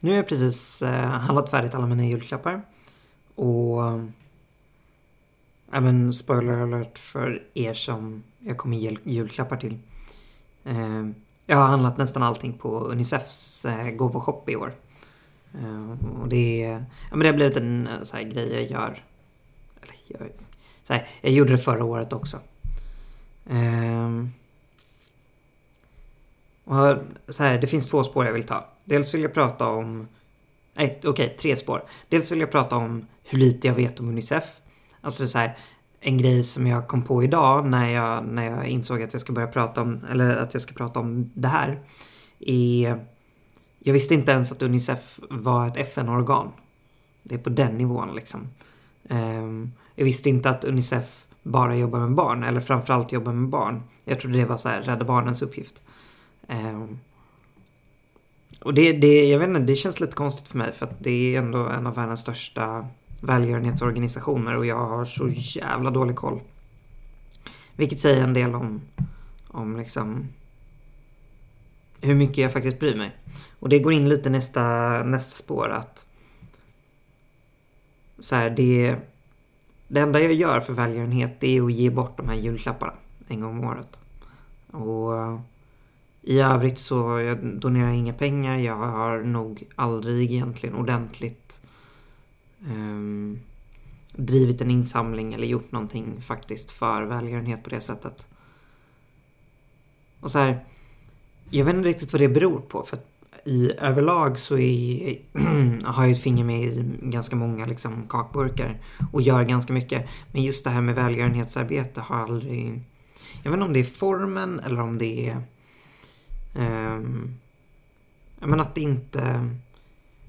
Nu har jag precis eh, handlat färdigt alla mina julklappar. Och... Även spoiler alert för er som jag kommer ge julklappar till. Eh, jag har handlat nästan allting på Unicefs eh, gåvoshop i år. Eh, och det, ja, men det har blivit en eh, så här, grej jag gör. Eller, jag, så här, jag gjorde det förra året också. Eh, och så här, det finns två spår jag vill ta. Dels vill jag prata om... Nej, okej, okay, tre spår. Dels vill jag prata om hur lite jag vet om Unicef. Alltså det är så här, en grej som jag kom på idag när jag, när jag insåg att jag ska börja prata om, eller att jag ska prata om det här. Är, jag visste inte ens att Unicef var ett FN-organ. Det är på den nivån liksom. Um, jag visste inte att Unicef bara jobbar med barn, eller framförallt jobbar med barn. Jag trodde det var så här, Rädda Barnens uppgift. Um, och det, det, jag vet inte, det känns lite konstigt för mig för att det är ändå en av världens största välgörenhetsorganisationer och jag har så jävla dålig koll. Vilket säger en del om, om liksom hur mycket jag faktiskt bryr mig. Och det går in lite nästa, nästa spår att så här, det, det enda jag gör för välgörenhet det är att ge bort de här julklapparna en gång om året. Och i övrigt så jag donerar inga pengar. Jag har nog aldrig egentligen ordentligt um, drivit en insamling eller gjort någonting faktiskt för välgörenhet på det sättet. Och så här, jag vet inte riktigt vad det beror på. För i överlag så är, har jag ett finger med i ganska många liksom, kakburkar och gör ganska mycket. Men just det här med välgörenhetsarbete har aldrig... Jag vet inte om det är formen eller om det är... Ehm, um, men att det inte...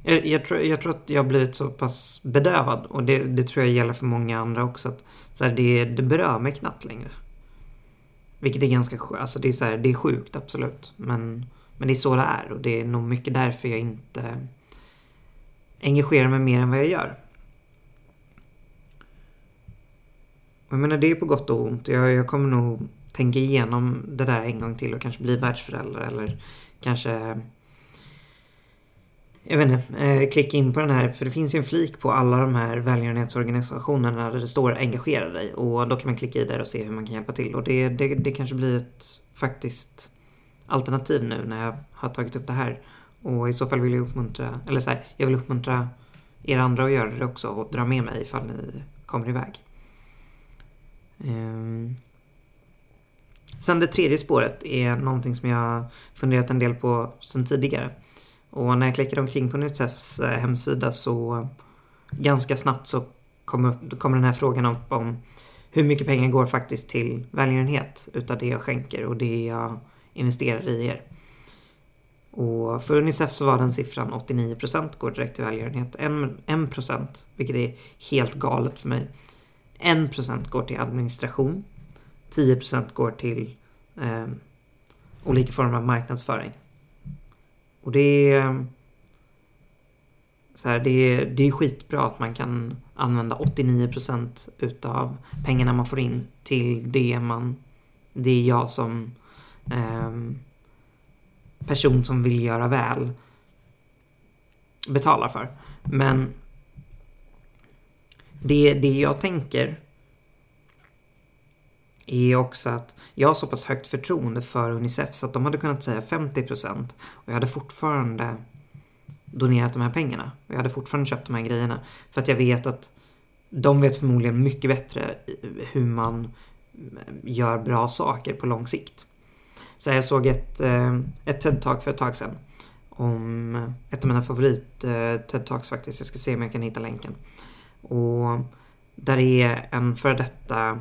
Jag, jag, tror, jag tror att jag har blivit så pass bedövad och det, det tror jag gäller för många andra också. Att, så här, det, det berör mig knappt längre. Vilket är ganska sjukt. Alltså det, är så här, det är sjukt, absolut. Men, men det är så det är och det är nog mycket därför jag inte engagerar mig mer än vad jag gör. Jag menar, det är på gott och ont. Jag, jag kommer nog tänka igenom det där en gång till och kanske bli världsförälder eller kanske jag vet inte, eh, klicka in på den här, för det finns ju en flik på alla de här välgörenhetsorganisationerna där det står engagera dig och då kan man klicka i där och se hur man kan hjälpa till och det, det, det kanske blir ett faktiskt alternativ nu när jag har tagit upp det här och i så fall vill jag uppmuntra, eller så här, jag vill uppmuntra er andra att göra det också och dra med mig ifall ni kommer iväg. Um. Sen det tredje spåret är någonting som jag funderat en del på sen tidigare. Och när jag klickade omkring på Unicefs eh, hemsida så ganska snabbt så kommer kom den här frågan upp om hur mycket pengar går faktiskt till välgörenhet utav det jag skänker och det jag investerar i er. Och för Unicef så var den siffran 89% går direkt till välgörenhet. 1%, vilket är helt galet för mig. 1% går till administration. 10 procent går till eh, olika former av marknadsföring. Och det är... Ehm, så här, det, är, det är skitbra att man kan använda 89 procent utav pengarna man får in till det man... Det är jag som eh, person som vill göra väl betalar för. Men det, det jag tänker är också att jag har så pass högt förtroende för Unicef så att de hade kunnat säga 50% och jag hade fortfarande donerat de här pengarna. Och jag hade fortfarande köpt de här grejerna. För att jag vet att de vet förmodligen mycket bättre hur man eh, gör bra saker på lång sikt. Så jag såg ett, eh, ett TED-talk för ett tag sedan. Om ett av mina favorit-TED eh, Talks faktiskt. Jag ska se om jag kan hitta länken. Och där är en före detta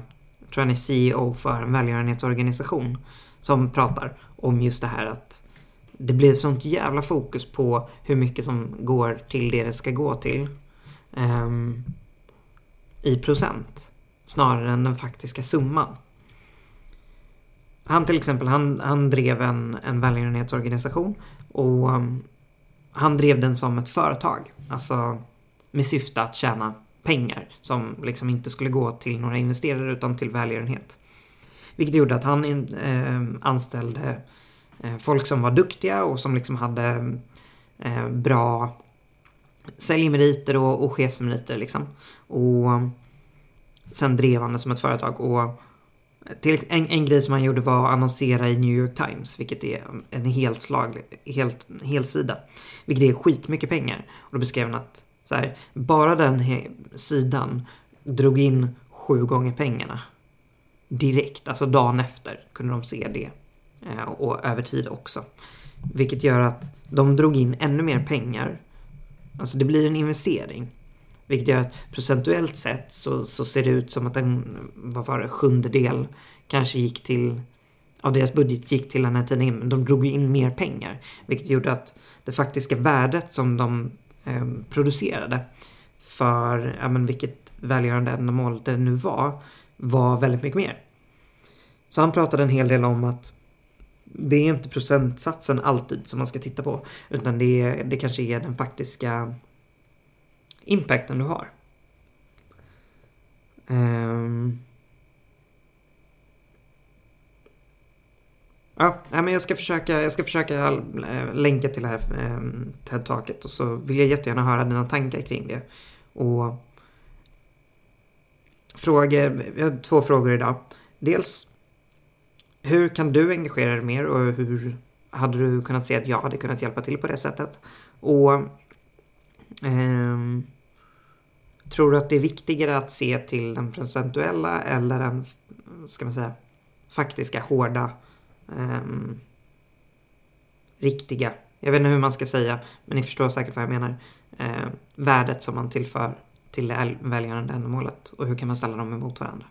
tror han är CEO för en välgörenhetsorganisation, som pratar om just det här att det blir sånt jävla fokus på hur mycket som går till det det ska gå till. Um, I procent. Snarare än den faktiska summan. Han till exempel, han, han drev en, en välgörenhetsorganisation och um, han drev den som ett företag. Alltså med syfte att tjäna pengar som liksom inte skulle gå till några investerare utan till välgörenhet. Vilket gjorde att han in, eh, anställde eh, folk som var duktiga och som liksom hade eh, bra säljmeriter och, och chefsmeriter liksom. Och sen drev han det som ett företag. Och till en, en grej som han gjorde var att annonsera i New York Times, vilket är en helt slag, helt, helsida. Vilket är skitmycket pengar. Och då beskrev han att så här, bara den sidan drog in sju gånger pengarna. Direkt, alltså dagen efter kunde de se det. Eh, och över tid också. Vilket gör att de drog in ännu mer pengar. Alltså det blir en investering. Vilket gör att procentuellt sett så, så ser det ut som att en, vad var det, sjundedel kanske gick till, av deras budget gick till den här tidningen. Men de drog in mer pengar. Vilket gjorde att det faktiska värdet som de Ehm, producerade för, ja men vilket välgörande ändamål det nu var, var väldigt mycket mer. Så han pratade en hel del om att det är inte procentsatsen alltid som man ska titta på. Utan det, det kanske är den faktiska impacten du har. Ja, men jag ska försöka, jag ska försöka eh, länka till det här eh, TED-taket och så vill jag jättegärna höra dina tankar kring det. Och frågor, jag har två frågor idag. Dels, hur kan du engagera dig mer och hur hade du kunnat se att jag hade kunnat hjälpa till på det sättet? Och eh, Tror du att det är viktigare att se till den procentuella eller den, ska man säga, faktiska, hårda, um, riktiga, jag vet inte hur man ska säga, men ni förstår säkert vad jag menar, uh, värdet som man tillför till det välgörande ändamålet och hur kan man ställa dem emot varandra?